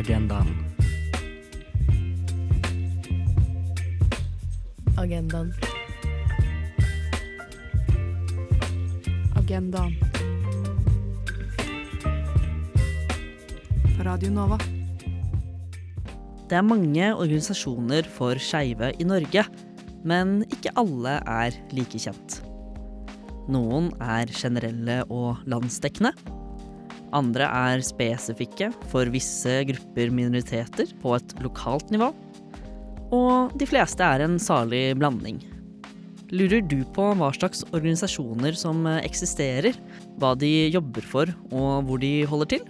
Agendaen. Agendaen. Agendaen. På Radio Nova. Det er mange organisasjoner for skeive i Norge, men ikke alle er like kjent. Noen er generelle og landsdekkende. Andre er spesifikke for visse grupper minoriteter på et lokalt nivå. Og de fleste er en salig blanding. Lurer du på hva slags organisasjoner som eksisterer, hva de jobber for og hvor de holder til?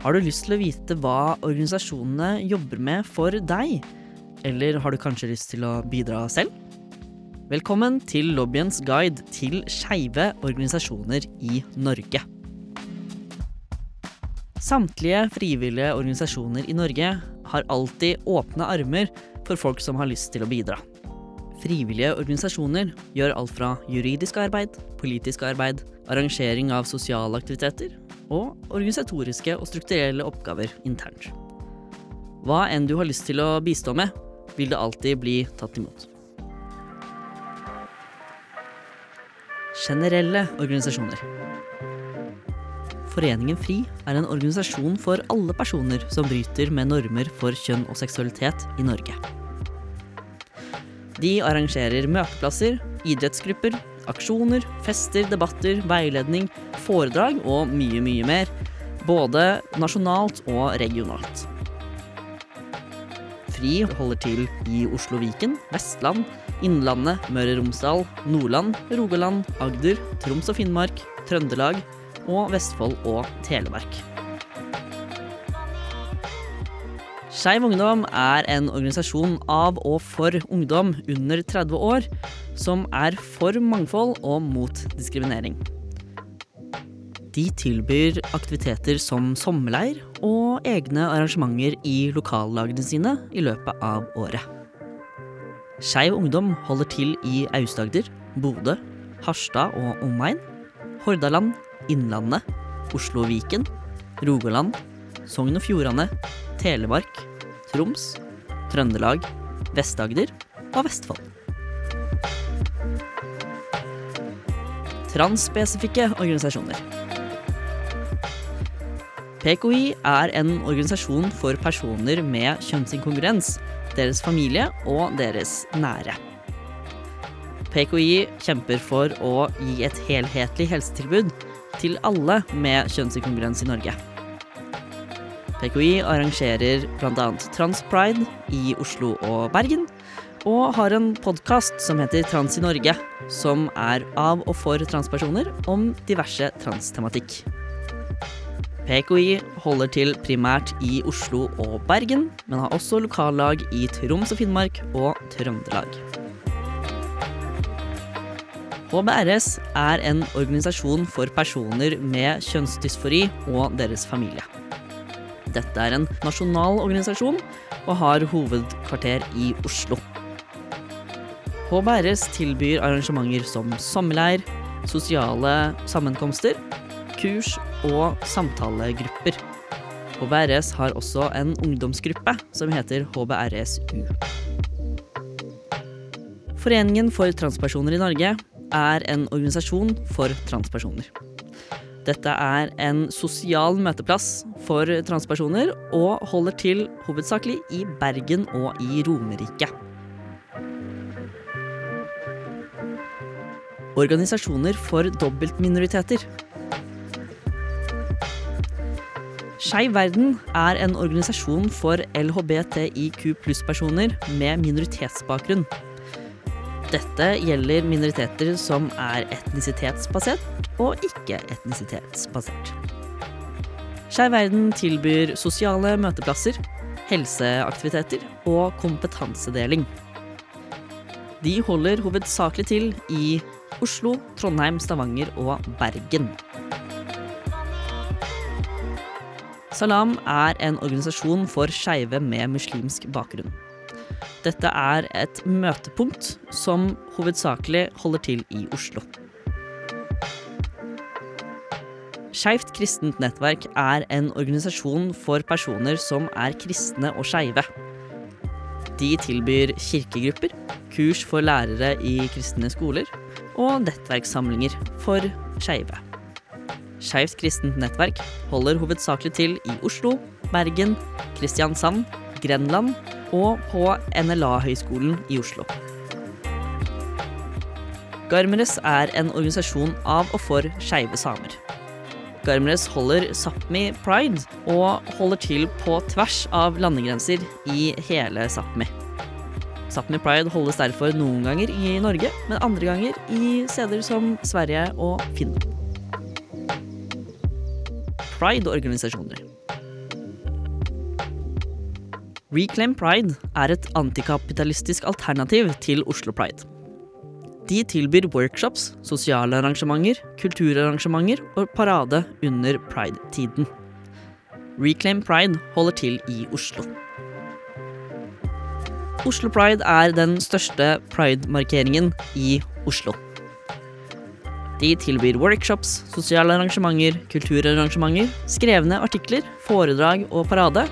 Har du lyst til å vite hva organisasjonene jobber med for deg? Eller har du kanskje lyst til å bidra selv? Velkommen til lobbyens guide til skeive organisasjoner i Norge. Samtlige frivillige organisasjoner i Norge har alltid åpne armer for folk som har lyst til å bidra. Frivillige organisasjoner gjør alt fra juridisk arbeid, politisk arbeid, arrangering av sosiale aktiviteter og organisatoriske og strukturelle oppgaver internt. Hva enn du har lyst til å bistå med, vil det alltid bli tatt imot. Generelle organisasjoner. Foreningen FRI er en organisasjon for alle personer som bryter med normer for kjønn og seksualitet i Norge. De arrangerer møteplasser, idrettsgrupper, aksjoner, fester, debatter, veiledning, foredrag og mye, mye mer. Både nasjonalt og regionalt. FRI holder til i Oslo Viken, Vestland, Innlandet, Møre og Romsdal, Nordland, Rogaland, Agder, Troms og Finnmark, Trøndelag og Vestfold og Telemark. Skeiv Ungdom er en organisasjon av og for ungdom under 30 år som er for mangfold og mot diskriminering. De tilbyr aktiviteter som sommerleir og egne arrangementer i lokallagene sine i løpet av året. Skeiv Ungdom holder til i Aust-Agder, Bodø, Harstad og omegn, Hordaland, Innlandet, Oslo og Viken, Rogaland, Sogn og Fjordane, Telemark, Troms, Trøndelag, Vest-Agder og Vestfold. Transspesifikke organisasjoner. PKI er en organisasjon for personer med kjønnsinkongruens, deres familie og deres nære. PKI kjemper for å gi et helhetlig helsetilbud til alle med kjønnsinkongruens i Norge. PKI arrangerer bl.a. Transpride i Oslo og Bergen, og har en podkast som heter Trans i Norge, som er av og for transpersoner om diverse transtematikk. PKI holder til primært i Oslo og Bergen, men har også lokallag i Troms og Finnmark og Trøndelag. HBRS er en organisasjon for personer med kjønnsdysfori og deres familie. Dette er en nasjonal organisasjon og har hovedkvarter i Oslo. HBRS tilbyr arrangementer som sommerleir, sosiale sammenkomster, kurs og samtalegrupper. HBRS har også en ungdomsgruppe som heter HBRSU. Foreningen for transpersoner i Norge er en organisasjon for transpersoner. Dette er en sosial møteplass for transpersoner, og holder til hovedsakelig i Bergen og i Romerike. Organisasjoner for dobbeltminoriteter. Skeiv verden er en organisasjon for LHBTIQ pluss-personer med minoritetsbakgrunn. Dette gjelder minoriteter som er etnisitetsbasert og ikke-etnisitetsbasert. Skeiv verden tilbyr sosiale møteplasser, helseaktiviteter og kompetansedeling. De holder hovedsakelig til i Oslo, Trondheim, Stavanger og Bergen. Salam er en organisasjon for skeive med muslimsk bakgrunn. Dette er et møtepunkt som hovedsakelig holder til i Oslo. Skeivt kristent nettverk er en organisasjon for personer som er kristne og skeive. De tilbyr kirkegrupper, kurs for lærere i kristne skoler og nettverkssamlinger for skeive. Skeivt kristent nettverk holder hovedsakelig til i Oslo, Bergen, Kristiansand, Grenland og på NLA-høgskolen i Oslo. Garmeres er en organisasjon av og for skeive samer. Garmeres holder Sápmi Pride og holder til på tvers av landegrenser i hele Sápmi. Sápmi Pride holdes derfor noen ganger i Norge, men andre ganger i steder som Sverige og Finland. Pride-organisasjoner. Reclaim Pride er et antikapitalistisk alternativ til Oslo Pride. De tilbyr workshops, sosiale arrangementer, kulturarrangementer og parade under pride-tiden. Reclaim Pride holder til i Oslo. Oslo Pride er den største pride-markeringen i Oslo. De tilbyr workshops, sosiale arrangementer, kulturarrangementer, skrevne artikler, foredrag og parade,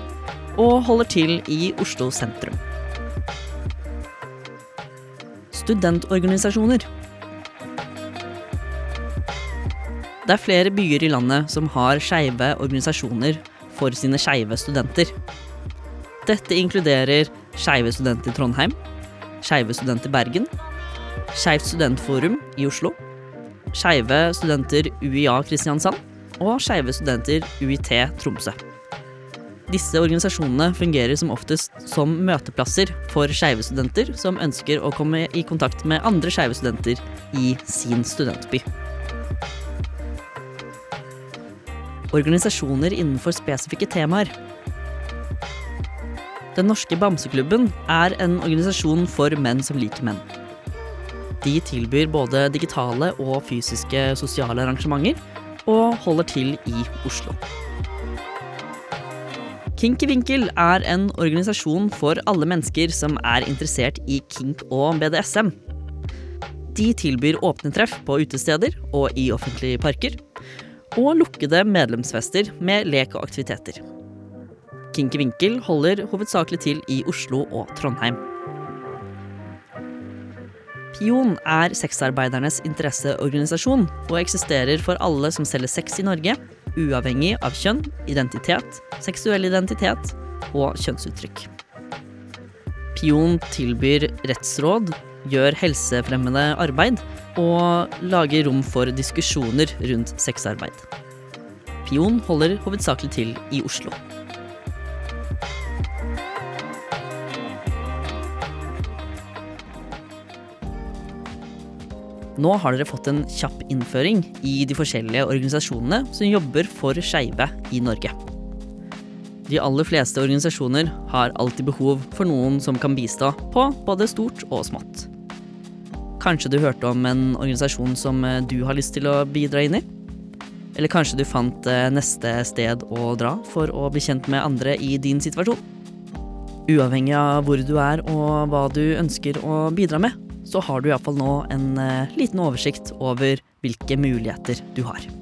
og holder til i Oslo sentrum studentorganisasjoner. Det er flere byer i landet som har skeive organisasjoner for sine skeive studenter. Dette inkluderer Skeive studenter i Trondheim, Skeive studenter Bergen, Skeivt studentforum i Oslo, Skeive studenter UiA Kristiansand og Skeive studenter UiT Tromsø. Disse organisasjonene fungerer som oftest som møteplasser for skeive studenter som ønsker å komme i kontakt med andre skeive studenter i sin studentby. Organisasjoner innenfor spesifikke temaer. Den norske bamseklubben er en organisasjon for menn som liker menn. De tilbyr både digitale og fysiske sosiale arrangementer, og holder til i Oslo. Kinky Vinkel er en organisasjon for alle mennesker som er interessert i kink og BDSM. De tilbyr åpne treff på utesteder og i offentlige parker, og lukkede medlemsfester med lek og aktiviteter. Kinky Vinkel holder hovedsakelig til i Oslo og Trondheim. Pion er sexarbeidernes interesseorganisasjon og eksisterer for alle som selger sex i Norge, uavhengig av kjønn, identitet, seksuell identitet og kjønnsuttrykk. Pion tilbyr rettsråd, gjør helsefremmende arbeid og lager rom for diskusjoner rundt sexarbeid. Pion holder hovedsakelig til i Oslo. Nå har dere fått en kjapp innføring i de forskjellige organisasjonene som jobber for skeive i Norge. De aller fleste organisasjoner har alltid behov for noen som kan bistå på både stort og smått. Kanskje du hørte om en organisasjon som eh, du har lyst til å bidra inn i? Eller kanskje du fant eh, neste sted å dra for å bli kjent med andre i din situasjon? Uavhengig av hvor du er og hva du ønsker å bidra med, så har du iallfall nå en eh, liten oversikt over hvilke muligheter du har.